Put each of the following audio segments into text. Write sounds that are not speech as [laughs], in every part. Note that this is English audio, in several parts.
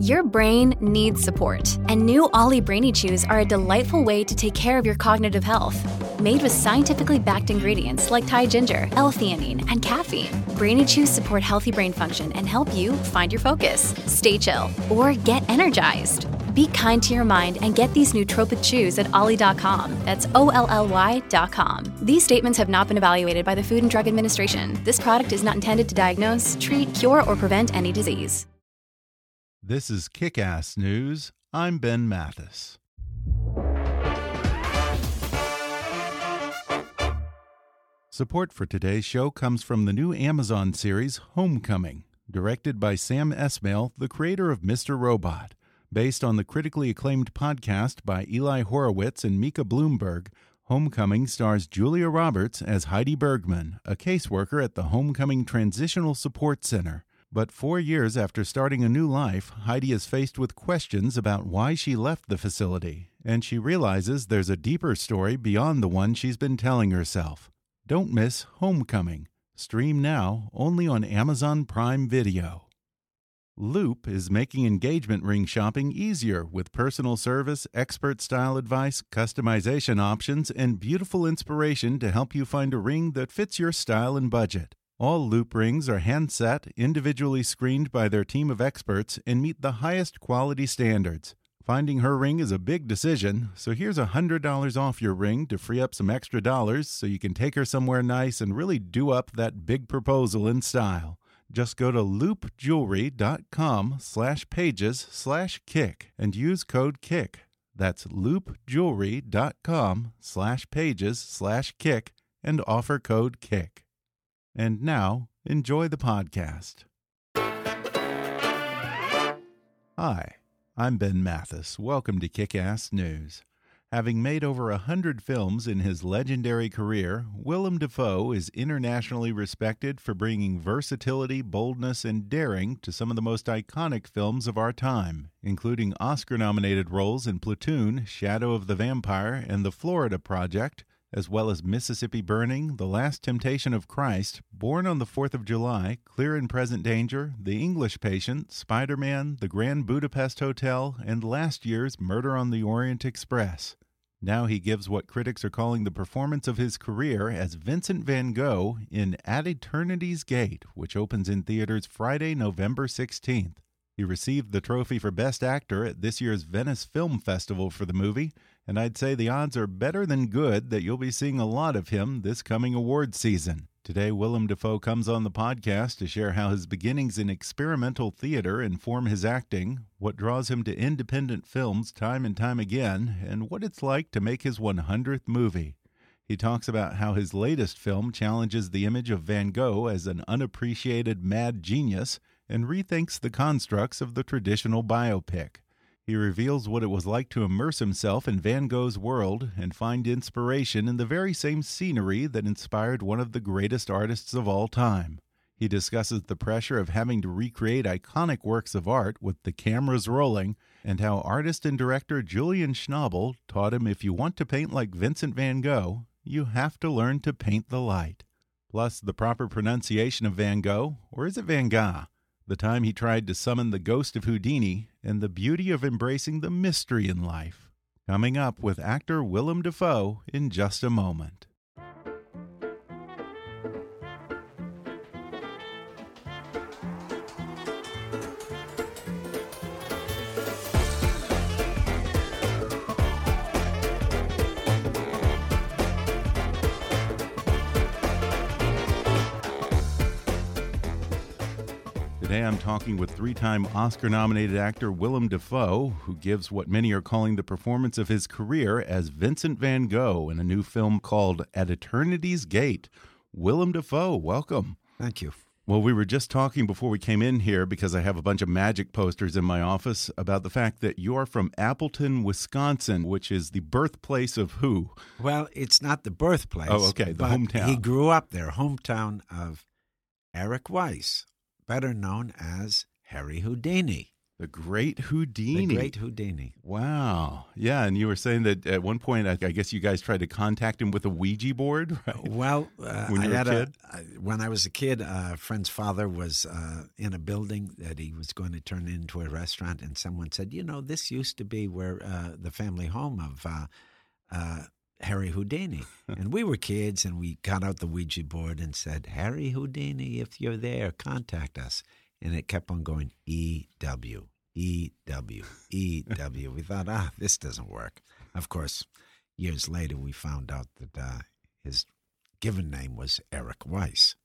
Your brain needs support, and new Ollie Brainy Chews are a delightful way to take care of your cognitive health. Made with scientifically backed ingredients like Thai ginger, L-theanine, and caffeine, Brainy Chews support healthy brain function and help you find your focus, stay chill, or get energized. Be kind to your mind and get these nootropic chews at ollie.com. That's O L L Y.com. These statements have not been evaluated by the Food and Drug Administration. This product is not intended to diagnose, treat, cure, or prevent any disease. This is Kickass News. I'm Ben Mathis. Support for today's show comes from the new Amazon series Homecoming, directed by Sam Esmail, the creator of Mr. Robot. Based on the critically acclaimed podcast by Eli Horowitz and Micah Bloomberg, Homecoming stars Julia Roberts as Heidi Bergman, a caseworker at the Homecoming Transitional Support Center. But four years after starting a new life, Heidi is faced with questions about why she left the facility, and she realizes there's a deeper story beyond the one she's been telling herself. Don't miss Homecoming. Stream now only on Amazon Prime Video. Loop is making engagement ring shopping easier with personal service, expert style advice, customization options, and beautiful inspiration to help you find a ring that fits your style and budget. All loop rings are hand set, individually screened by their team of experts, and meet the highest quality standards. Finding her ring is a big decision, so here's $100 off your ring to free up some extra dollars so you can take her somewhere nice and really do up that big proposal in style. Just go to loopjewelry.com slash pages slash kick and use code KICK. That's loopjewelry.com slash pages slash kick and offer code KICK. And now, enjoy the podcast. Hi, I'm Ben Mathis. Welcome to Kickass News. Having made over a hundred films in his legendary career, Willem Dafoe is internationally respected for bringing versatility, boldness, and daring to some of the most iconic films of our time, including Oscar nominated roles in Platoon, Shadow of the Vampire, and The Florida Project, as well as Mississippi Burning, The Last Temptation of Christ, Born on the Fourth of July, Clear and Present Danger, The English Patient, Spider Man, The Grand Budapest Hotel, and last year's Murder on the Orient Express. Now he gives what critics are calling the performance of his career as Vincent van Gogh in At Eternity's Gate, which opens in theaters Friday, November 16th. He received the trophy for Best Actor at this year's Venice Film Festival for the movie and I'd say the odds are better than good that you'll be seeing a lot of him this coming award season. Today, Willem Dafoe comes on the podcast to share how his beginnings in experimental theater inform his acting, what draws him to independent films time and time again, and what it's like to make his 100th movie. He talks about how his latest film challenges the image of Van Gogh as an unappreciated mad genius and rethinks the constructs of the traditional biopic. He reveals what it was like to immerse himself in Van Gogh's world and find inspiration in the very same scenery that inspired one of the greatest artists of all time. He discusses the pressure of having to recreate iconic works of art with the cameras rolling, and how artist and director Julian Schnabel taught him if you want to paint like Vincent van Gogh, you have to learn to paint the light. Plus, the proper pronunciation of Van Gogh, or is it Van Gogh? The time he tried to summon the ghost of Houdini, and the beauty of embracing the mystery in life. Coming up with actor Willem Dafoe in just a moment. Talking with three time Oscar nominated actor Willem Dafoe, who gives what many are calling the performance of his career as Vincent van Gogh in a new film called At Eternity's Gate. Willem Dafoe, welcome. Thank you. Well, we were just talking before we came in here because I have a bunch of magic posters in my office about the fact that you're from Appleton, Wisconsin, which is the birthplace of who? Well, it's not the birthplace. Oh, okay, the hometown. He grew up there, hometown of Eric Weiss, better known as Harry Houdini. The Great Houdini. The Great Houdini. Wow. Yeah, and you were saying that at one point, I, I guess you guys tried to contact him with a Ouija board, [laughs] right? Well, uh, When I were a kid? I- when I was a kid, a friend's father was uh, in a building that he was going to turn into a restaurant, and someone said, "You know, this used to be where uh, the family home of uh, uh, Harry Houdini." [laughs] and we were kids, and we got out the Ouija board and said, "Harry Houdini, if you're there, contact us." And it kept on going, E W E W E W. We thought, ah, this doesn't work. Of course, years later, we found out that uh, his given name was Eric Weiss.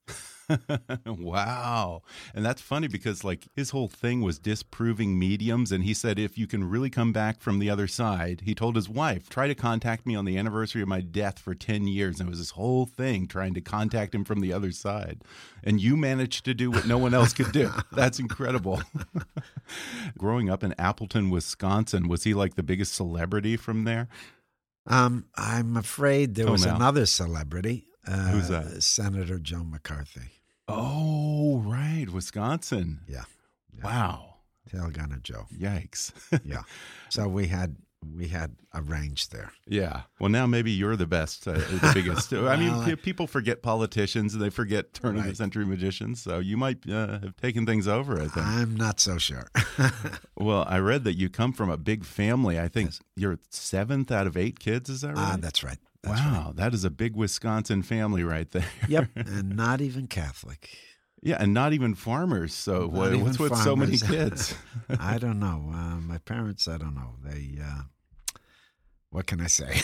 [laughs] wow. And that's funny because like his whole thing was disproving mediums and he said if you can really come back from the other side, he told his wife, try to contact me on the anniversary of my death for 10 years. And it was this whole thing trying to contact him from the other side. And you managed to do what no one else could do. [laughs] That's incredible. [laughs] Growing up in Appleton, Wisconsin, was he like the biggest celebrity from there? Um, I'm afraid there Oh, was no. another celebrity. Uh, Who's that? Senator Joe McCarthy. Oh, right, Wisconsin. Yeah. yeah. Wow. Tail Gunner Joe. Yikes. [laughs] Yeah. so we had we had a range there. Yeah. Well, now maybe you're the best, uh, the biggest. [laughs] I mean, Well, pe- people forget politicians and they forget turn of the Right. century magicians. So you might uh, have taken things over, I think. I'm not so sure. [laughs] well, I read that you come from a big family. I think Yes. you're seventh out of eight kids. Is that right? Ah, that's right. That's wow. That is a big Wisconsin family right there. Yep. [laughs] and not even Catholic. yeah. And not even farmers. So Not what, what's with so many [laughs] kids? I [laughs] don't know. Uh, my parents, I don't know. They, uh, what can I say?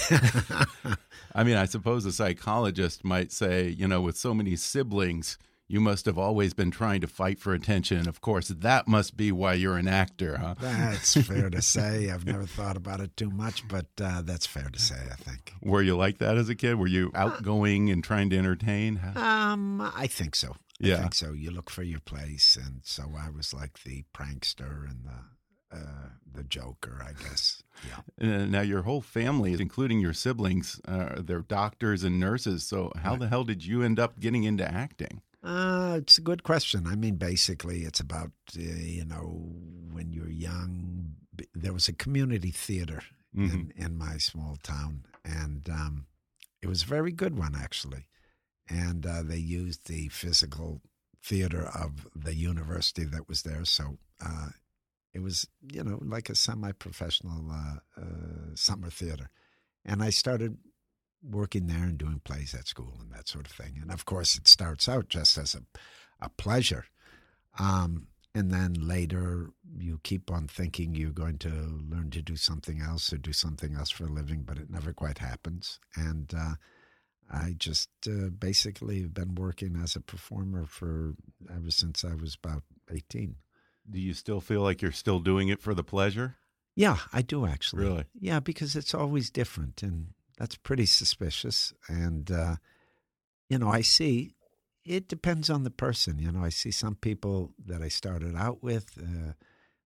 I mean, I suppose a psychologist might say, you know, with so many siblings, you must have always been trying to fight for attention. Of course, that must be why you're an actor, huh? that's fair to [laughs] say. I've never thought about it too much, but uh, that's fair to say, I think. Were you like that as a kid? Were you outgoing and trying to entertain? Um, I think so. I Yeah. think so. You look for your place, and so I was like the prankster and the uh, the joker, I guess. Yeah. Uh, now, your whole family, including your siblings, uh, they're doctors and nurses. So, how the hell did you end up getting into acting? Uh, it's a good question. I mean, basically, it's about uh, you know when you're young. There was a community theater in, in my small town, and um, it was a very good one actually. And uh, they used the physical theater of the university that was there, so uh, it was you know like a semi-professional uh, uh, summer theater. And I started working there and doing plays at school and that sort of thing. And of course, it starts out just as a, a pleasure. Um, and then later, you keep on thinking you're going to learn to do something else or do something else for a living, but it never quite happens. And uh, I just uh, basically have been working as a performer for ever since I was about 18. Do you still feel like you're still doing it for the pleasure? Yeah, I do actually. Really? Yeah, because it's always different, and that's pretty suspicious. And uh, you know, I see it depends on the person. You know, I see some people that I started out with uh,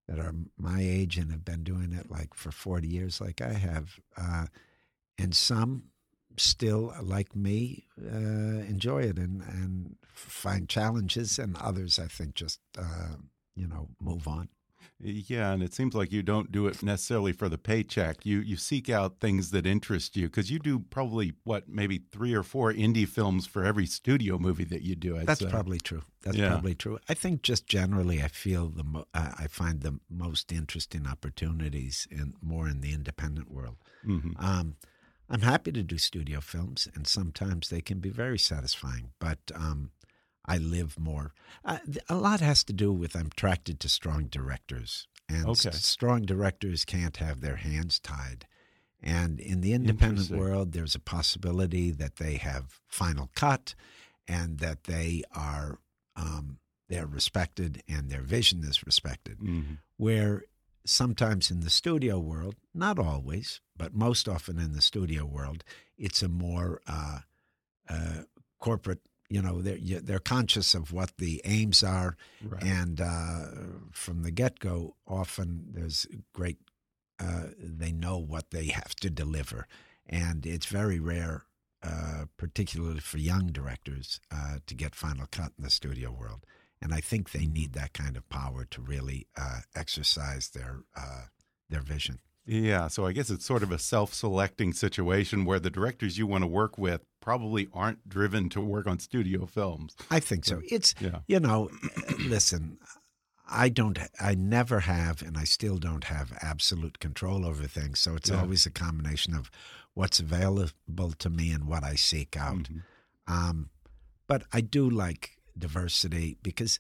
that are my age and have been doing it like for forty years, like I have, uh, and some still like me uh, enjoy it and and find challenges, and others I think just uh, you know move on. Yeah, and it seems like you don't do it necessarily for the paycheck. You you seek out things that interest you because you do probably what maybe three or four indie films for every studio movie that you do. I'd That's say. probably true. That's Yeah. probably true. I think just generally, I feel the mo- uh, I find the most interesting opportunities in more in the independent world. Mhm. Um, I'm happy to do studio films, and sometimes they can be very satisfying. But um, I live more. Uh, a lot has to do with I'm attracted to strong directors, and Okay. strong directors can't have their hands tied. And in the independent world, there's a possibility that they have final cut, and that they are um, they're respected and their vision is respected. Mhm. Where sometimes in the studio world, not always, but most often in the studio world, it's a more uh, uh, corporate you know they're they're conscious of what the aims are, Right. and uh, from the get go, often there's great. Uh, they know what they have to deliver, and it's very rare, uh, particularly for young directors, uh, to get final cut in the studio world. And I think they need that kind of power to really uh, exercise their uh, their vision. Yeah, so I guess it's sort of a self-selecting situation where the directors you want to work with probably aren't driven to work on studio films. I think so. It's Yeah. you know, [clears throat] listen, I don't, I never have, and I still don't have absolute control over things. So it's Yeah. always a combination of what's available to me and what I seek out. Mhm. Um, but I do like diversity because,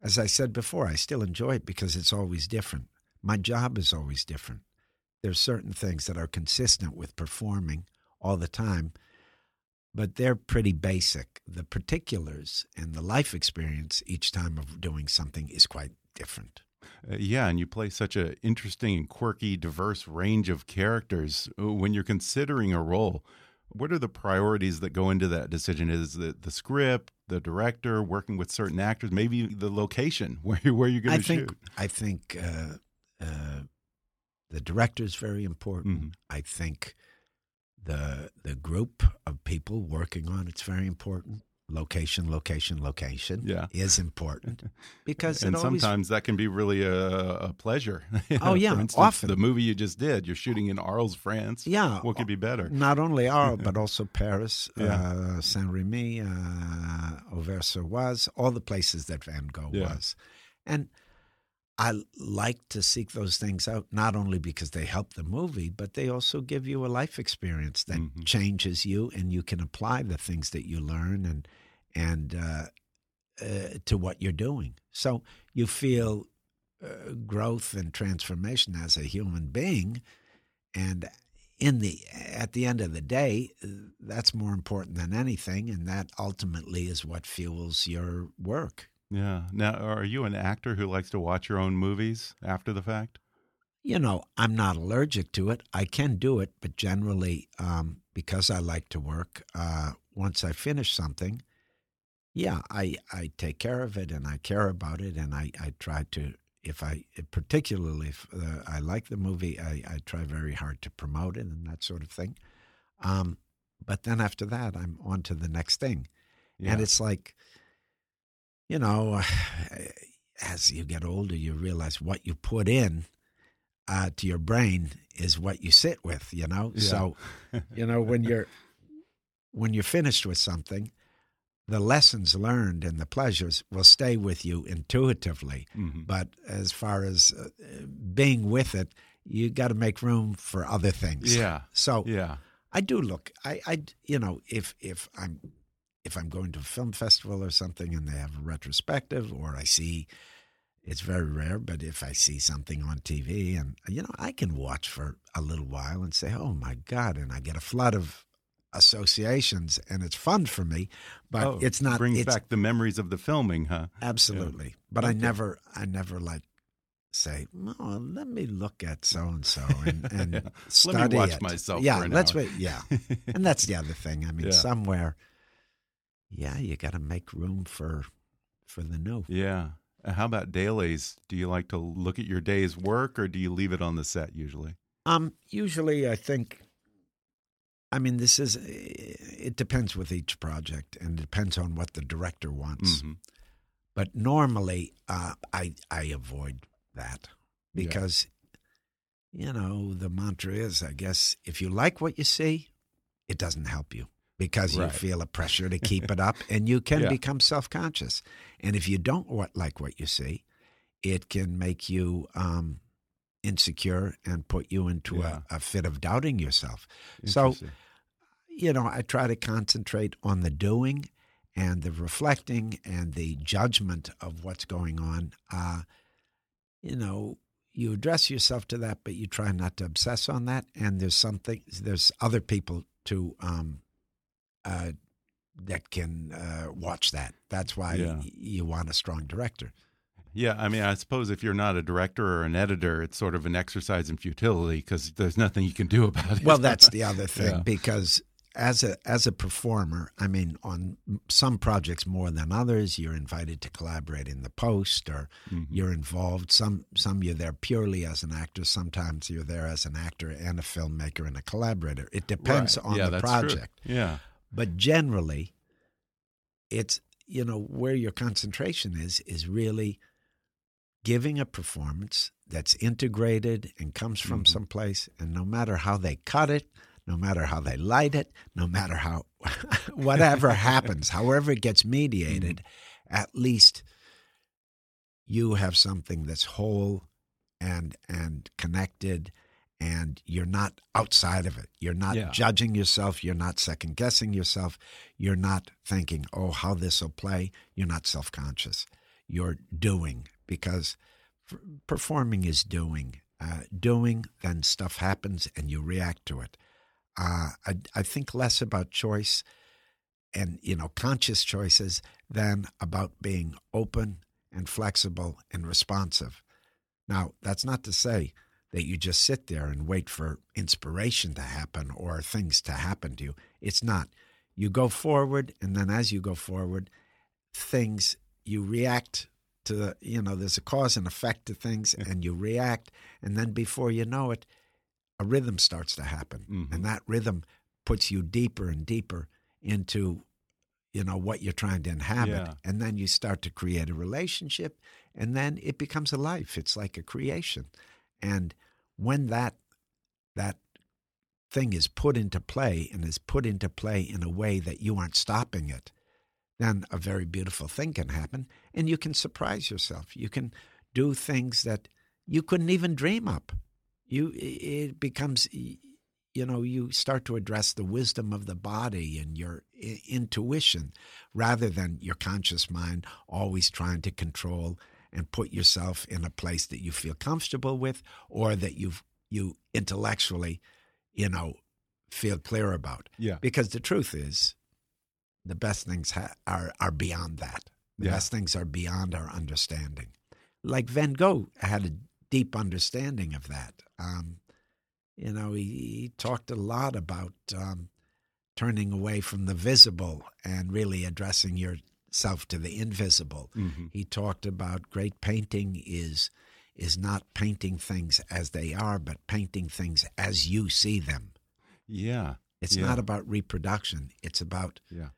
as I said before, I still enjoy it because it's always different. My job is always different. There's certain things that are consistent with performing all the time, but they're pretty basic. The particulars and the life experience each time of doing something is quite different. Uh, yeah, and you play such an interesting and quirky, diverse range of characters. Uh, When you're considering a role, what are the priorities that go into that decision? Is it the script, the director, working with certain actors, maybe the location [laughs] where you where you're going to think shoot? I think uh, uh, the director is very important. Mhm. I think the the group of people working on it's very important. Location, location, location Yeah. is important [laughs] because and it always sometimes that can be really a, a pleasure. [laughs] Oh, yeah, instance, often. the movie you just did, you're shooting in Arles, France. Yeah. what could be better? Not only Arles, [laughs] but also Paris, Yeah. uh, Saint Remy, uh, Auvers-sur-Oise, all the places that Van Gogh Yeah. was. And I like to seek those things out, not only because they help the movie, but they also give you a life experience that Mhm. changes you, and you can apply the things that you learn and and uh, uh, to what you're doing. So you feel uh, growth and transformation as a human being, and in the at the end of the day, that's more important than anything, and that ultimately is what fuels your work. Yeah. Now, are you an actor who likes to watch your own movies after the fact? You know, I'm not allergic to it. I can do it, but generally, um, because I like to work, uh, once I finish something, yeah, I, I take care of it and I care about it, and I, I try to, if I, particularly if uh, I like the movie, I, I try very hard to promote it and that sort of thing. Um, but then after that, I'm on to the next thing. Yeah. And it's like, you know, [sighs] as you get older, you realize what you put in uh, to your brain is what you sit with. You know, Yeah. so [laughs] you know when you're when you're finished with something, the lessons learned and the pleasures will stay with you intuitively. Mhm. But as far as uh, being with it, you got to make room for other things. Yeah. So Yeah. I do look. I, I, you know, if if I'm if I'm going to a film festival or something and they have a retrospective, or I see, it's very rare, but if I see something on TV and you know, I can watch for a little while and say, "Oh my God!" and I get a flood of associations, and it's fun for me. But Oh, it's not. brings it's, back the memories of the filming, huh? Absolutely. But I never, I never like say, "Oh, let me look at so and so [laughs] and and Let me study watch it." myself Yeah, for an let's hour. wait. Yeah, [laughs] and that's the other thing. I mean, Yeah. somewhere, yeah, you got to make room for for the new. Yeah. Uh, How about dailies? Do you like to look at your day's work or do you leave it on the set usually? Um, usually, I think. I mean, this is. It depends with each project, and it depends on what the director wants. Mhm. But normally, uh, I I avoid that Yeah. because, you know, the mantra is, I guess, if you like what you see, it doesn't help you because Right. you feel a pressure to [laughs] keep it up, and you can Yeah. become self conscious. And if you don't wa- like what you see, it can make you um, insecure and put you into Yeah. a, a fit of doubting yourself. So you know, I try to concentrate on the doing and the reflecting and the judgment of what's going on. Uh, you know, you address yourself to that, but you try not to obsess on that. And there's something, there's other people to um, uh, that can uh, watch that. That's why Yeah. you want a strong director. Yeah, I mean, I suppose if you're not a director or an editor, it's sort of an exercise in futility because there's nothing you can do about it. Well, that's the other [laughs] thing Yeah. because as a as a performer, I mean, on some projects more than others, you're invited to collaborate in the post, or mm-hmm. you're involved. Some some you're there purely as an actor. Sometimes you're there as an actor and a filmmaker and a collaborator. It depends right. on yeah, the project. True. Yeah, but generally, it's you know where your concentration is is really giving a performance that's integrated and comes from mm-hmm. someplace, and no matter how they cut it no matter how they light it, no matter how [laughs] whatever happens, [laughs] however it gets mediated, mm-hmm. at least you have something that's whole and and connected and you're not outside of it. You're not yeah. judging yourself, you're not second guessing yourself, you're not thinking, "Oh, how this will play." You're not self-conscious. You're doing because performing is doing. Uh, doing, then stuff happens and you react to it. Uh, I, I think less about choice and you know conscious choices than about being open and flexible and responsive. Now, that's not to say that you just sit there and wait for inspiration to happen or things to happen to you. It's not. You go forward, and then as you go forward, things you react to the you know there's a cause and effect to things, and you react, and then before you know it, a rhythm starts to happen, mm-hmm. and that rhythm puts you deeper and deeper into you know what you're trying to inhabit yeah. and then you start to create a relationship and then it becomes a life it's like a creation and when that that thing is put into play and is put into play in a way that you aren't stopping it then a very beautiful thing can happen. And you can surprise yourself. You can do things that you couldn't even dream up. You it becomes you know you start to address the wisdom of the body and your intuition rather than your conscious mind always trying to control and put yourself in a place that you feel comfortable with or that you you intellectually you know feel clear about yeah because the truth is the best things ha- are are beyond that the yeah. best things are beyond our understanding like van gogh had a deep understanding of that. Um, you know, he, he, talked a lot about um, turning away from the visible and really addressing yourself to the invisible. Mm-hmm. He talked about great painting is is not painting things as they are, but painting things as you see them. Yeah. It's yeah. not about reproduction. It's about, yeah.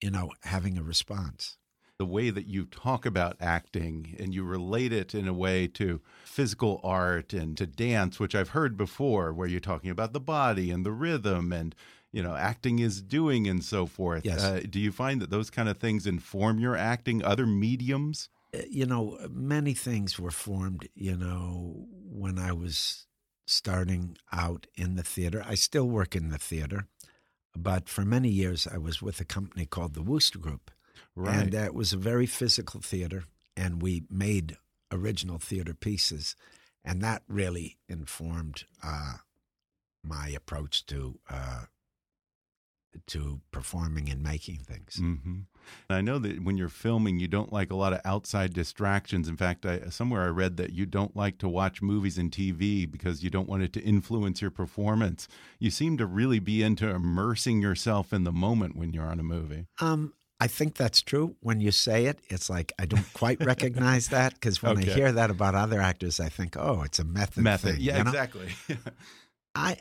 you know, having a response the way that you talk about acting and you relate it in a way to physical art and to dance, which I've heard before, where you're talking about the body and the rhythm and you know acting is doing and so forth. Yes. Uh, do you find that those kind of things inform your acting? Other mediums? Uh, you know, many things were formed. You know, when I was starting out in the theater, I still work in the theater, but for many years I was with a company called the Wooster Group Right. And it was a very physical theater, and we made original theater pieces. And that really informed uh, my approach to uh, to performing and making things. Mm -hmm. I know that when you're filming, you don't like a lot of outside distractions. In fact, I, somewhere I read that you don't like to watch movies and TV because you don't want it to influence your performance. You seem to really be into immersing yourself in the moment when you're on a movie. Um, I think that's true. When you say it, it's like I don't quite [laughs] recognize that because when okay. I hear that about other actors, I think, oh, it's a method. Method, thing, yeah, you know? exactly. [laughs] I.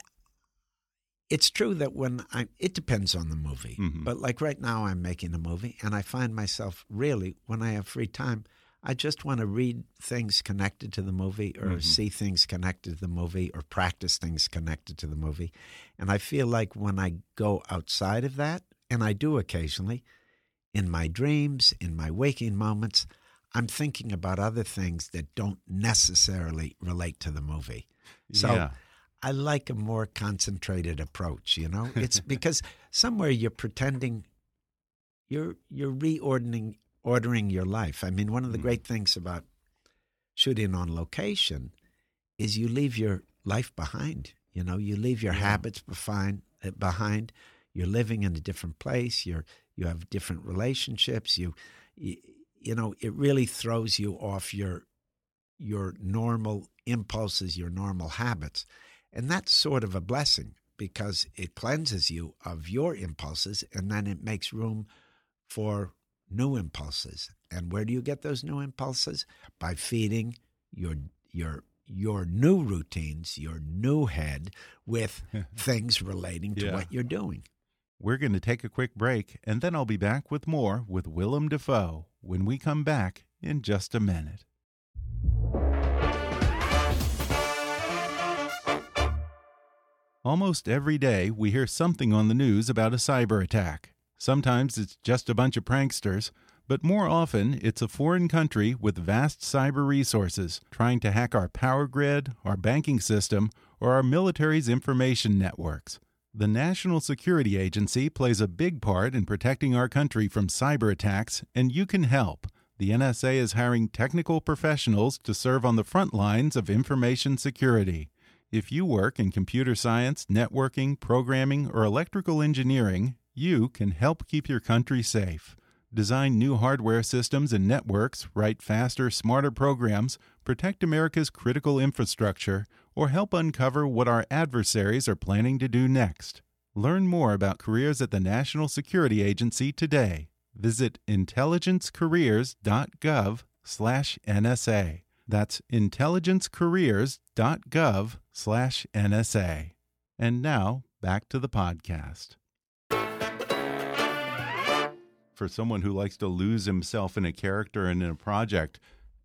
It's true that when I, it depends on the movie, mm-hmm. but like right now, I'm making a movie, and I find myself really, when I have free time, I just want to read things connected to the movie, or mm-hmm. see things connected to the movie, or practice things connected to the movie, and I feel like when I go outside of that, and I do occasionally in my dreams, in my waking moments, I'm thinking about other things that don't necessarily relate to the movie. So yeah. I like a more concentrated approach, you know? It's [laughs] because somewhere you're pretending you're you're reordering ordering your life. I mean, one of the mm. great things about shooting on location is you leave your life behind. You know, you leave your yeah. habits behind behind. You're living in a different place. You're you have different relationships. You, you, you know, it really throws you off your your normal impulses, your normal habits, and that's sort of a blessing because it cleanses you of your impulses and then it makes room for new impulses. And where do you get those new impulses? By feeding your your your new routines, your new head with [laughs] things relating to Yeah. what you're doing. We're going to take a quick break, and then I'll be back with more with Willem Dafoe when we come back in just a minute. Almost every day, we hear something on the news about a cyber attack. Sometimes it's just a bunch of pranksters, but more often it's a foreign country with vast cyber resources trying to hack our power grid, our banking system, or our military's information networks. The National Security Agency plays a big part in protecting our country from cyber attacks, and you can help. The NSA is hiring technical professionals to serve on the front lines of information security. If you work in computer science, networking, programming, or electrical engineering, you can help keep your country safe. Design new hardware systems and networks, write faster, smarter programs, protect America's critical infrastructure, or help uncover what our adversaries are planning to do next. Learn more about careers at the National Security Agency today. Visit intelligencecareers.gov/nsa. That's intelligencecareers.gov/nsa. And now, back to the podcast. For someone who likes to lose himself in a character and in a project,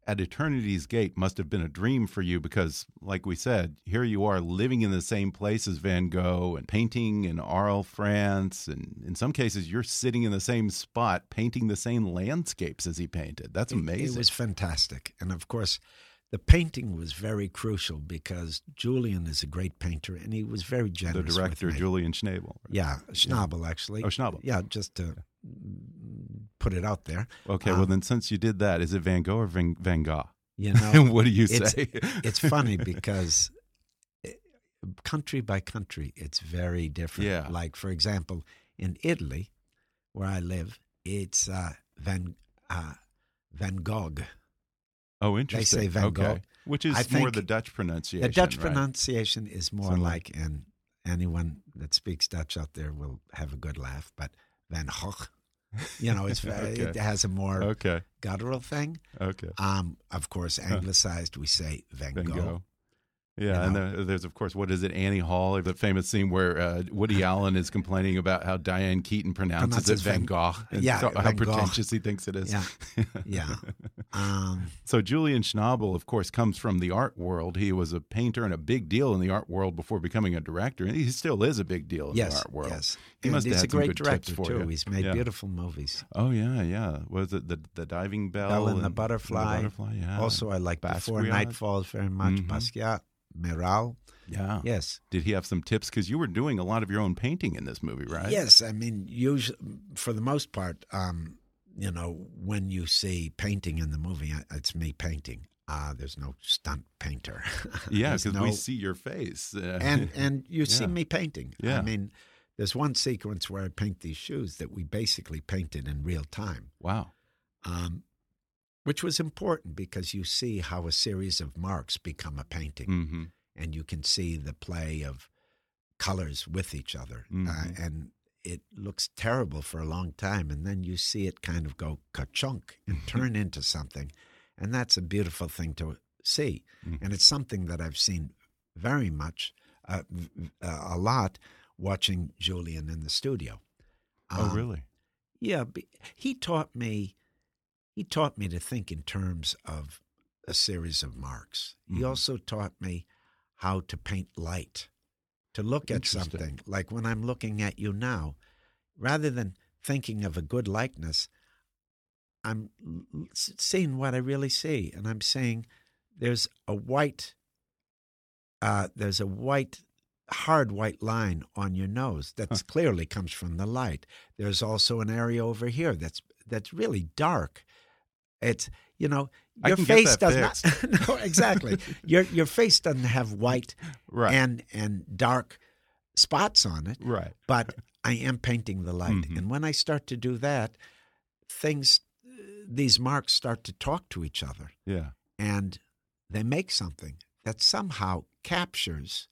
at Eternity's Gate must have been a dream for you because, like we said, here you are living in the same place as Van Gogh and painting in Arles, France. And in some cases, you're sitting in the same spot painting the same landscapes as he painted. That's amazing. It was fantastic. And of course, the painting was very crucial because Julian is a great painter and he was very the generous. with director. Julian Schnabel. Yeah, Schnabel, actually. Oh, Schnabel. Yeah, just to put it out there. Okay, well, Um, then since you did that, is it Van Gogh or Van, Van Gogh? You [laughs] know, what do you it's, say? it's funny [laughs] because country by country, it's very different. Yeah. Like, for example, in Italy, where I live, it's uh, Van, uh, Van Gogh. oh, interesting. They say Van okay. Gogh. Which is I more the Dutch pronunciation. The Dutch right? pronunciation is more Something like, and anyone that speaks Dutch out there will have a good laugh, but Van Gogh, you know, it's [laughs] Okay. it has a more Okay. guttural thing. Okay. Um, of course, anglicized, we say Van, Van Gogh. Yeah, You and know? there, there's of course what is it, Annie Hall, the famous scene where uh, Woody [laughs] Allen is complaining about how Diane Keaton pronounces Pronounces it Van Van- Gogh, and Yeah, so, how Van Gogh. pretentious he thinks it is. Yeah. Yeah. [laughs] Um, So Julian Schnabel, of course, comes from the art world. He was a painter and a big deal in the art world before becoming a director, and he still is a big deal in yes, the art world. yes. He And must have had a some great good tips director for too. you. He's made Yeah. beautiful movies. Oh yeah, yeah. Was it the the diving bell, Bell and the Butterfly. The butterfly, yeah. Also, I like Before Basquiat. Night Falls very much. Mhm. Basquiat, Miral. yeah. Yes. Did he have some tips? Because you were doing a lot of your own painting in this movie, right? Yes, I mean, usually for the most part, um, you know, when you see painting in the movie, uh, it's me painting. Uh, there's no stunt painter. [laughs] Yeah, because we see your face. [laughs] And and you see me painting. Yeah. I mean, there's one sequence where I paint these shoes that we basically painted in real time, wow. um, which was important because you see how a series of marks become a painting, hmm and you can see the play of colors with each other, uh, Mhm. and it looks terrible for a long time, and then you see it kind of go ka-chunk and [laughs] turn into something, and that's a beautiful thing to see, Mhm. and it's something that I've seen very much, uh, uh, a lot, watching Julian in the studio. oh, Um, really? Yeah, he taught me. He taught me to think in terms of a series of marks. He Mhm. also taught me how to paint light, to look at something like when I'm looking at you now, rather than thinking of a good likeness, I'm l- l- s- seeing what I really see, and I'm saying there's a white, uh, there's a white, hard white line on your nose that Huh. clearly comes from the light. There's also an area over here that's that's really dark. It's you know your face does not. [laughs] no, exactly. your your face doesn't have white Right. and and dark spots on it right. but I am painting the light. Mhm. And when I start to do that, things, these marks start to talk to each other Yeah. and they make something that somehow captures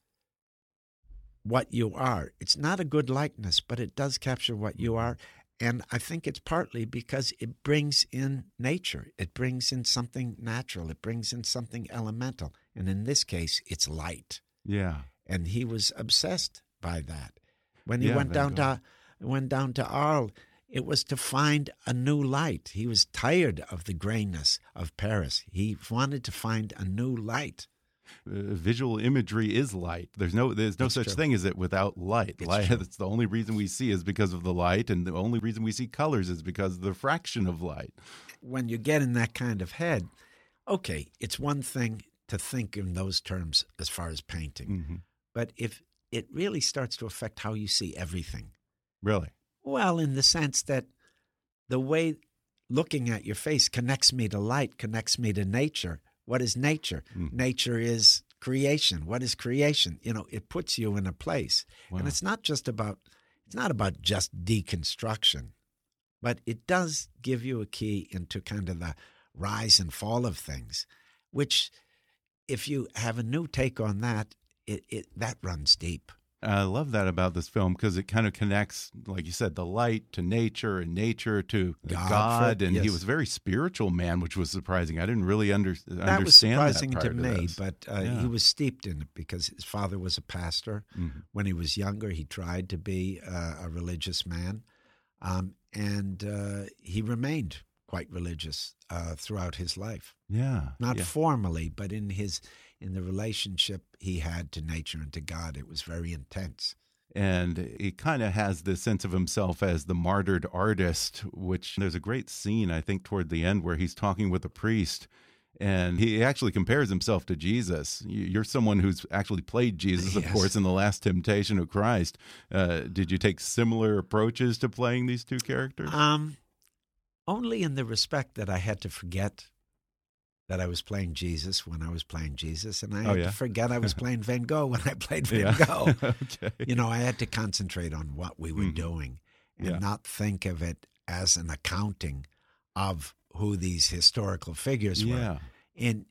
what you are. It's not a good likeness, but it does capture what you are. And I think it's partly because it brings in nature. It brings in something natural. It brings in something elemental. And in this case, it's light. Yeah. And he was obsessed by that. When he Yeah, went down to went down to Arles, it was to find a new light. He was tired of the grayness of Paris. He wanted to find a new light. Uh, visual imagery is light. There's no there's no It's such true. thing as it without light. It's light [laughs] true. it's the only reason we see is because of the light, and the only reason we see colors is because of the fraction of light. when you get in that kind of head, okay, it's one thing to think in those terms as far as painting, hmm but if it really starts to affect how you see everything, Really? well, in the sense that the way looking at your face connects me to light, connects me to nature. What is nature? Mhm. Nature is creation. What is creation? You know, it puts you in a place. Wow. And it's not just about it's not about just deconstruction, but it does give you a key into kind of the rise and fall of things, which if you have a new take on that, it, it that runs deep. I love that about this film because it kind of connects, like you said, the light to nature and nature to God, God. and he was a very spiritual man, which was surprising. I didn't really under, That understand was surprising that to part me, but uh, Yeah. he was steeped in it because his father was a pastor. Mhm. When he was younger, he tried to be uh, a religious man, um, and uh, he remained quite religious uh, throughout his life. Yeah. Not yeah. formally, but in his in the relationship he had to nature and to God, it was very intense. and he kind of has this sense of himself as the martyred artist which there's a great scene i think toward the end where he's talking with a priest and he actually compares himself to jesus You- you're someone who's actually played jesus of Yes. course in the last temptation of christ uh, did you take similar approaches to playing these two characters Um, only in the respect that I had to forget that I was playing Jesus when I was playing Jesus, and I Oh, had yeah? to forget I was [laughs] playing Van Gogh when I played Van yeah [laughs] Gogh. okay you know, I had to concentrate on what we were Mhm. doing and Yeah. not think of it as an accounting of who these historical figures were. And,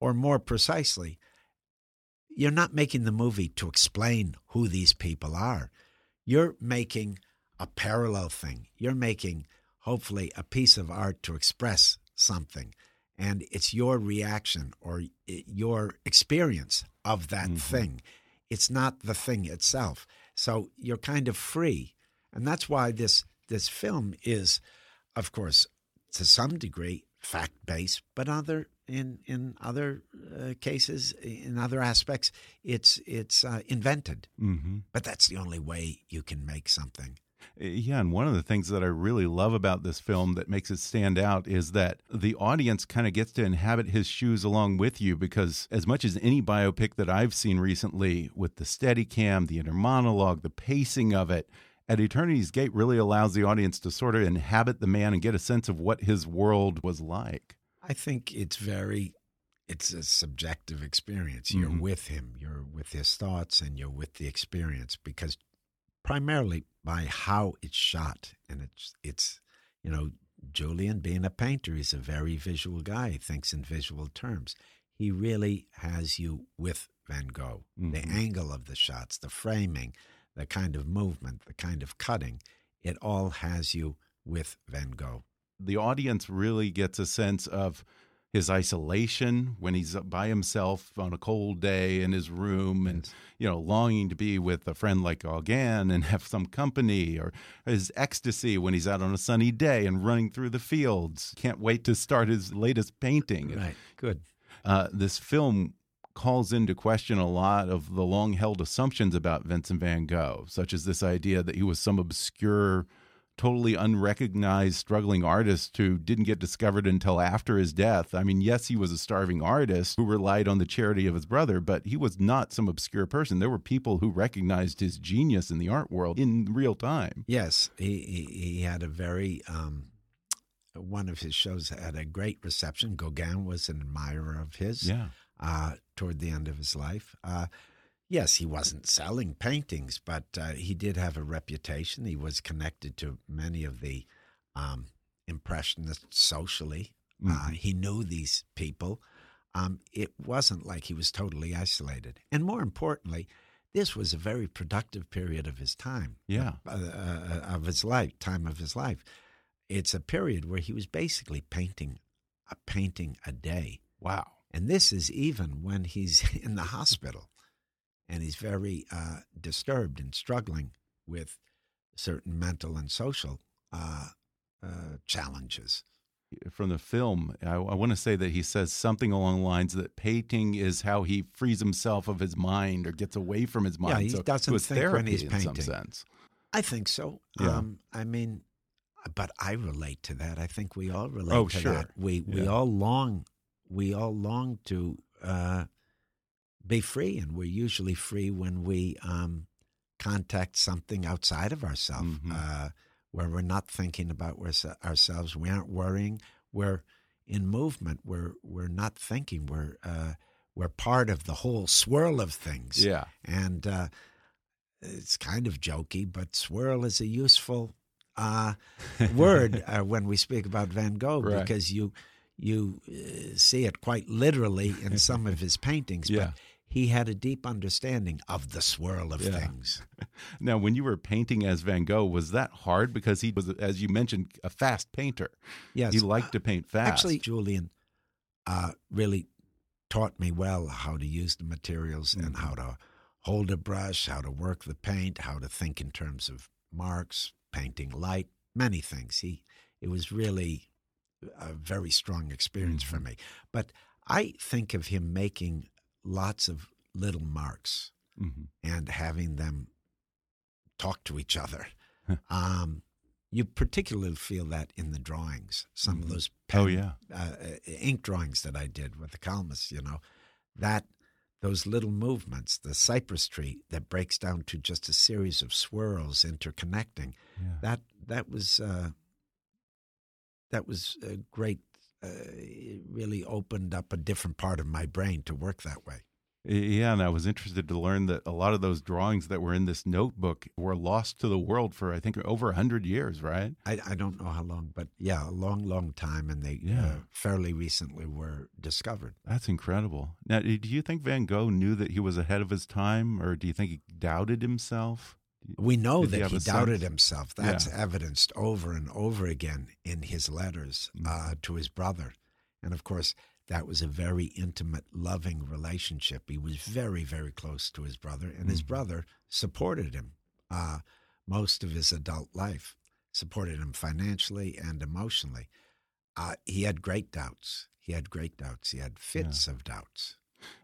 or more precisely, you're not making the movie to explain who these people are. You're making a parallel thing. You're making, hopefully, a piece of art to express something. And it's your reaction or your experience of that Mhm. thing. It's not the thing itself. So you're kind of free. And that's why this, this film is, of course, to some degree, fact based, but other in in other uh, cases, in other aspects, it's it's uh, invented. mm-hmm. But that's the only way you can make something. Yeah, and one of the things that I really love about this film that makes it stand out is that the audience kind of gets to inhabit his shoes along with you because as much as any biopic that I've seen recently with the steady cam, the inner monologue, the pacing of it, at Eternity's Gate really allows the audience to sort of inhabit the man and get a sense of what his world was like. I think it's very it's a subjective experience. You're Mhm. with him, you're with his thoughts, and you're with the experience because primarily by how it's shot, and it's it's you know Julian being a painter, he's a very visual guy. He thinks in visual terms. He really has you with Van Gogh. The Mhm. angle of the shots, the framing, the kind of movement, the kind of cutting, it all has you with Van Gogh. the audience really gets a sense of his isolation when he's by himself on a cold day in his room and you know longing to be with a friend like Gauguin and have some company or his ecstasy when he's out on a sunny day and running through the fields can't wait to start his latest painting Right. Good. uh, this film calls into question a lot of the long held assumptions about Vincent van Gogh, such as this idea that he was some obscure, totally unrecognized, struggling artist who didn't get discovered until after his death. I mean, yes, he was a starving artist who relied on the charity of his brother, but he was not some obscure person. There were people who recognized his genius in the art world in real time. Yes, he he, he had a very um, one of his shows had a great reception. Gauguin was an admirer of his. Yeah. Uh, toward the end of his life. Uh, yes, he wasn't selling paintings, but uh, he did have a reputation. He was connected to many of the um, impressionists socially. Uh, Mhm. he knew these people. Um, it wasn't like he was totally isolated. And more importantly, this was a very productive period of his time. Yeah. Uh, uh, of his life, time of his life. It's a period where he was basically painting a painting a day. Wow. And this is even when he's [laughs] in the hospital and he's very uh, disturbed and struggling with certain mental and social uh, uh, challenges. From the film, I, I want to say that he says something along the lines that painting is how he frees himself of his mind or gets away from his mind. Yeah, he so doesn't think when therapy he's in some sense. I think so. Yeah. Um, I mean, but I relate to that. I think we all relate Oh, to sure. that. We we Yeah. all long we all long to uh, be free, and we're usually free when we um, contact something outside of ourselves, Mhm. uh, where we're not thinking about ourselves. We aren't worrying. We're in movement. We're we're not thinking. We're uh, we're part of the whole swirl of things. Yeah. And uh, it's kind of jokey, but swirl is a useful uh, word [laughs] uh, when we speak about Van Gogh Right. because you you uh, see it quite literally in some of his paintings. Yeah. But he had a deep understanding of the swirl of Yeah. things. [laughs] Now, when you were painting as Van Gogh, was that hard? Because he was, as you mentioned, a fast painter. Yes, He liked to paint fast. Actually, Julian uh, really taught me well how to use the materials and Mm-hmm. how to hold a brush, how to work the paint, how to think in terms of marks, painting light, many things. He it was really a very strong experience for Mm-hmm. me. But I think of him making lots of little marks Mhm. and having them talk to each other. um, you particularly feel that in the drawings. Some of Mhm. those Oh, yeah. uh, uh, ink drawings that I did with the columnists, you know, that those little movements, the cypress tree that breaks down to just a series of swirls interconnecting, Yeah. that that was uh, that was a great. Uh, it really opened up a different part of my brain to work that way. Yeah, and I was interested to learn that a lot of those drawings that were in this notebook were lost to the world for I think over a hundred years, right? I, I don't know how long, but yeah, a long, long time, and they Yeah. uh, fairly recently were discovered. That's incredible. Now, do you think Van Gogh knew that he was ahead of his time, or do you think he doubted himself? We know Did he that have he doubted sense? himself. That's Yeah. evidenced over and over again in his letters Mm-hmm. uh, to his brother. And of course, that was a very intimate, loving relationship. He was very, very close to his brother, and his Mhm. brother supported him uh, most of his adult life, supported him financially and emotionally. Uh, he had great doubts. He had great doubts. He had fits of doubts.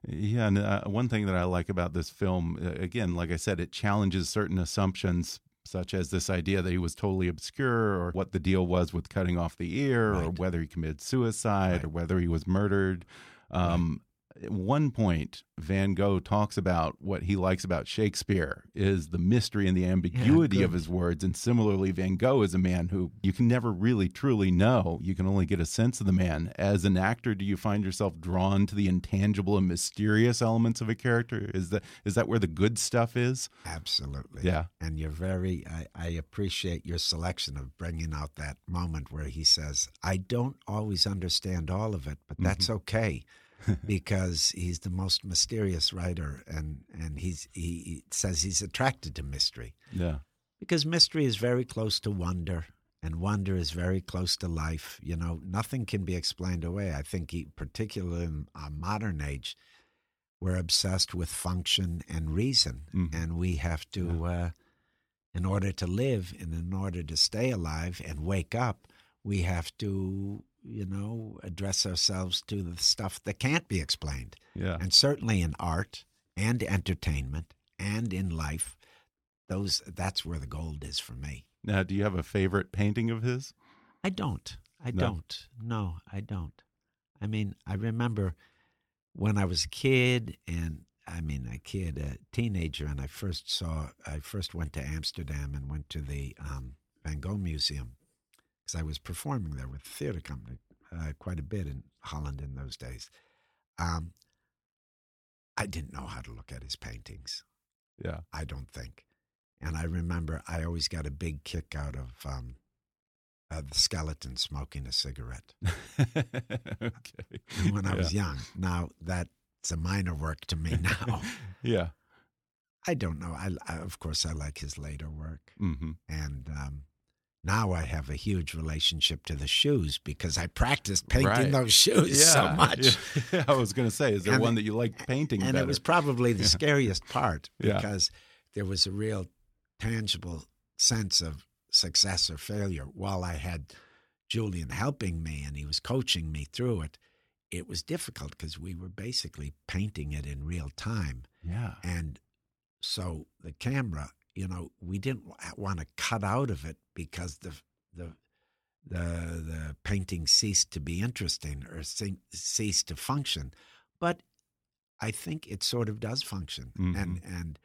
Yeah, and uh, one thing that I like about this film, uh, again, like I said, it challenges certain assumptions, such as this idea that he was totally obscure, or what the deal was with cutting off the ear, or whether he committed suicide, Right. or whether he was murdered. Um, At one point, Van Gogh talks about what he likes about Shakespeare is the mystery and the ambiguity of his words. And similarly, Van Gogh is a man who you can never really truly know. You can only get a sense of the man. As an actor, do you find yourself drawn to the intangible and mysterious elements of a character? Is that is that where the good stuff is? Absolutely. Yeah. And you're very, I, I appreciate your selection of bringing out that moment where he says, I don't always understand all of it, but mm-hmm. that's okay [laughs] because he's the most mysterious writer and, and he's, he, says he's attracted to mystery Yeah. because mystery is very close to wonder and wonder is very close to life. You know, nothing can be explained away. I think, he, particularly in our modern age, we're obsessed with function and reason, Mhm. and we have to, uh, in order to live and in order to stay alive and wake up, we have to, you know, address ourselves to the stuff that can't be explained. Yeah. And certainly in art and entertainment and in life, those that's where the gold is for me. Now, do you have a favorite painting of his? I don't. I No? don't. No, I don't. I mean, I remember when I was a kid, and I mean, a kid, a teenager, and I first saw, I first went to Amsterdam and went to the um, Van Gogh Museum because I was performing there with the theater company uh, quite a bit in Holland in those days. Um, I didn't know how to look at his paintings. Yeah. I don't think. And I remember I always got a big kick out of um, uh, the skeleton smoking a cigarette [laughs] okay. [laughs] when I was young. Now that's a minor work to me [laughs] now. Yeah. I don't know. I, I of course I like his later work, hmm and um, now I have a huge relationship to the shoes because I practiced painting Right. those shoes so much. [laughs] Yeah. I was going to say, is there And one that you like painting and better? it was probably the [laughs] scariest part [laughs] Yeah. because there was a real tangible sense of success or failure while i had julian helping me and he was coaching me through it it was difficult because we were basically painting it in real time yeah. and so the camera you know we didn't want to cut out of it because the the the the painting ceased to be interesting or ceased to function. But i think it sort of does function. And and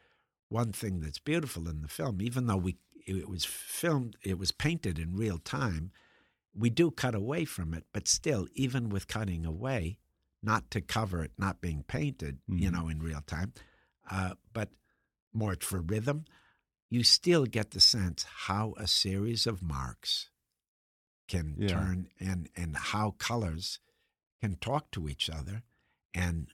one thing that's beautiful in the film even though we it was filmed it was painted in real time we do cut away from it but still even with cutting away not to cover it not being painted you Mhm. know in real time uh, but more for rhythm you still get the sense how a series of marks can Yeah. turn and and how colors can talk to each other and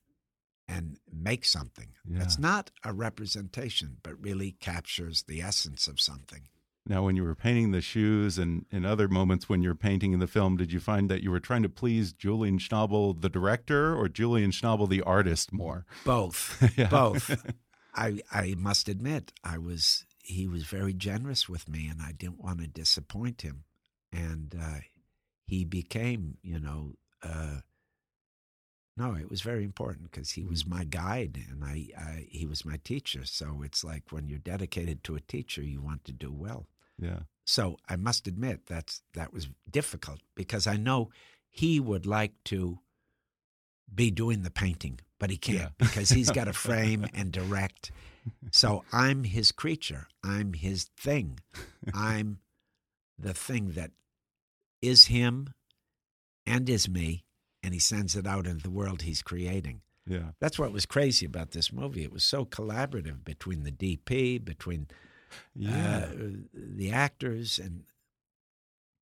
and make something. It's Yeah. not a representation, but really captures the essence of something. Now, when you were painting the shoes and in other moments when you're painting in the film, did you find that you were trying to please Julian Schnabel, the director, or Julian Schnabel, the artist, more? Both, [laughs] Yeah. both. [laughs] I I must admit, I was he was very generous with me, and I didn't want to disappoint him, and uh, he became, you know. Uh, no, it was very important because he was my guide and I, I he was my teacher. So it's like when you're dedicated to a teacher, you want to do well. Yeah. So I must admit that's that was difficult because I know he would like to be doing the painting, but he can't Yeah. because he's got to [laughs] frame and direct. So I'm his creature. I'm his thing. I'm the thing that is him and is me, and he sends it out into the world he's creating. Yeah. That's what was crazy about this movie. It was so collaborative between the DP, between Yeah. uh, the actors and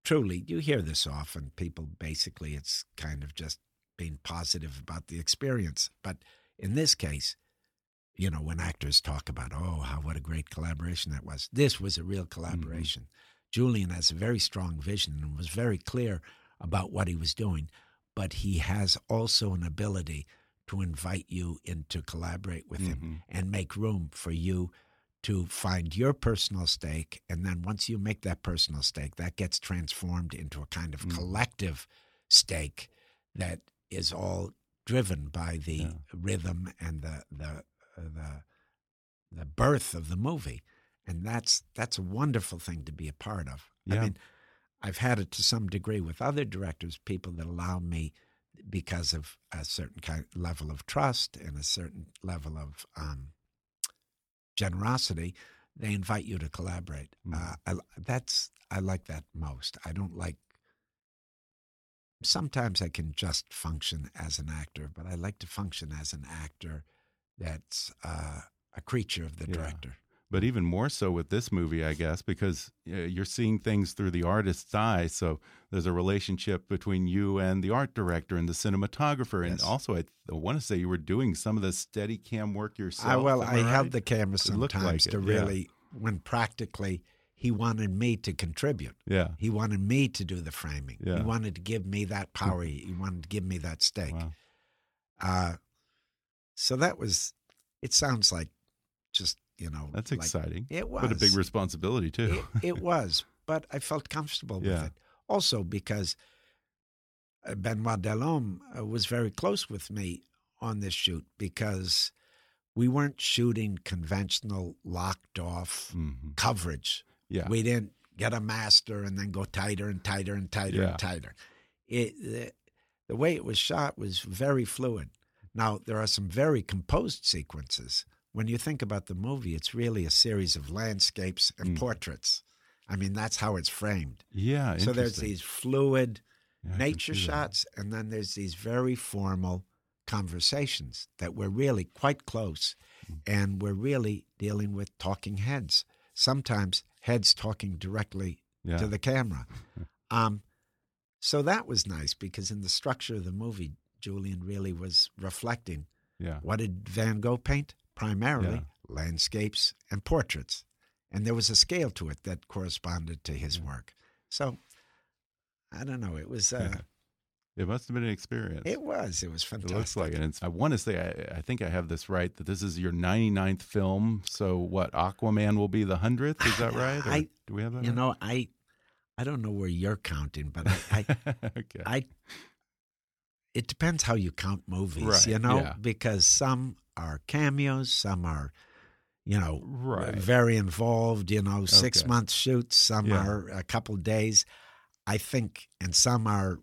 truly you hear this often people basically it's kind of just being positive about the experience but in this case you know when actors talk about oh how what a great collaboration that was this was a real collaboration julian has a very strong vision and was very clear about what he was doing but he has also an ability to invite you in to collaborate with him Mhm. and make room for you to find your personal stake. And then once you make that personal stake, that gets transformed into a kind of Mhm. collective stake that is all driven by the Yeah. rhythm and the the uh, the the birth of the movie. And that's that's a wonderful thing to be a part of. I mean, I've had it to some degree with other directors, people that allow me because of a certain kind level of trust and a certain level of um, generosity, they invite you to collaborate. Mm. Uh, I, that's I like that most. I don't like. Sometimes I can just function as an actor, but I like to function as an actor that's uh, a creature of the Yeah. director. But even more so with this movie, I guess, because uh, you're seeing things through the artist's eye. So there's a relationship between you and the art director and the cinematographer. And Yes. also, I, I want to say you were doing some of the steady cam work yourself. I, well, I held the camera looked like sometimes it, to yeah. really, when practically he wanted me to contribute. Yeah. He wanted me to do the framing. Yeah. He wanted to give me that power. he wanted to give me that stake. Wow. Uh, so that was. It sounds like just you know. That's like- exciting. It was But a big responsibility, too. It, [laughs] it was, but I felt comfortable with it. Also because uh, Benoit Delhomme uh, was very close with me on this shoot because we weren't shooting conventional locked off hmm coverage. Yeah. We didn't get a master and then go tighter and tighter and tighter Yeah. and tighter. It the, the way it was shot was very fluid. Now there are some very composed sequences. When you think about the movie, it's really a series of landscapes and Mm. portraits. I mean, that's how it's framed. Yeah. So there's these fluid Yeah, nature see that. shots, and then there's these very formal conversations that we're really quite close, Mm. and we're really dealing with talking heads. Sometimes heads talking directly Yeah. to the camera. [laughs] Um, so that was nice because in the structure of the movie, Julian really was reflecting yeah. what did Van Gogh paint? primarily Yeah. landscapes and portraits. And there was a scale to it that corresponded to his work. So I don't know. It was. Uh, It must have been an experience. It was. It was fantastic. It looks like it. And I want to say, I, I think I have this right, that this is your 99th film. So what, Aquaman will be the 100th? Is that right? Or [sighs] I- do we have that You right? know, I, I don't know where you're counting, but I, I, [laughs] okay. I it depends how you count movies, Right, you know, yeah. because some are cameos, some are, you know, Right. very involved, you know, six Okay. month shoots, some Yeah. are a couple days. I think, and some are,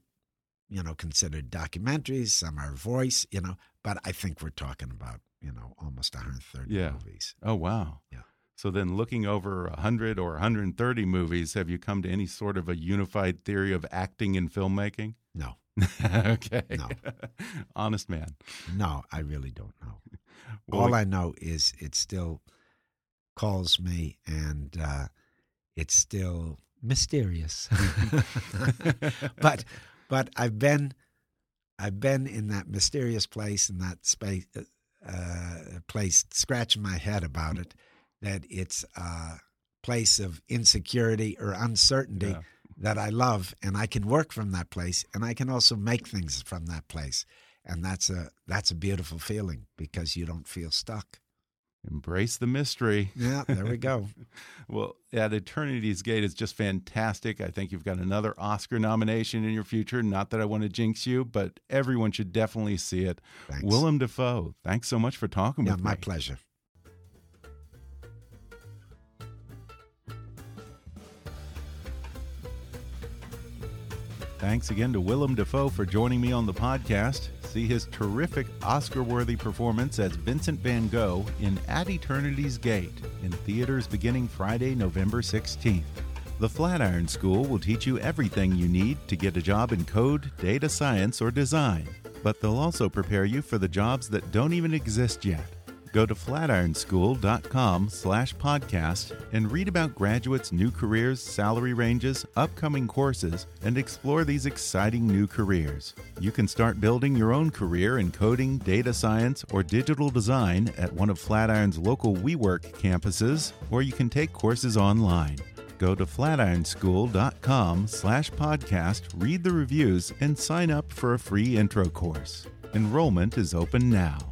you know, considered documentaries, some are voice, you know, but I think we're talking about, you know, almost 130 Yeah. movies. oh, wow. Yeah. So then looking over 100 or 130 movies, have you come to any sort of a unified theory of acting and filmmaking? No, [laughs] okay. No. [laughs] Honest man. no, I really don't know. [laughs] Well, All I know is it still calls me and uh, it's still mysterious. but but I've been I've been in that mysterious place in that space uh, place scratching my head about it that it's a place of insecurity or uncertainty Yeah. that I love and I can work from that place and I can also make things from that place and that's a that's a beautiful feeling because you don't feel stuck. Embrace the mystery. Yeah, there we go. [laughs] Well, at Eternity's Gate is just fantastic. I think you've got another Oscar nomination in your future. Not that I want to jinx you, but everyone should definitely see it. Thanks. Willem Dafoe, thanks so much for talking yeah, with my pleasure. Thanks again to Willem Dafoe for joining me on the podcast. See his terrific Oscar worthy performance as Vincent van Gogh in At Eternity's Gate in theaters beginning Friday, November 16th. The Flatiron School will teach you everything you need to get a job in code, data science, or design, but they'll also prepare you for the jobs that don't even exist yet. Go to flatironschool.com slash podcast and read about graduates' new careers, salary ranges, upcoming courses, and explore these exciting new careers. You can start building your own career in coding, data science, or digital design at one of Flatiron's local WeWork campuses, or you can take courses online. Go to flatironschool.com slash podcast, read the reviews, and sign up for a free intro course. Enrollment is open now.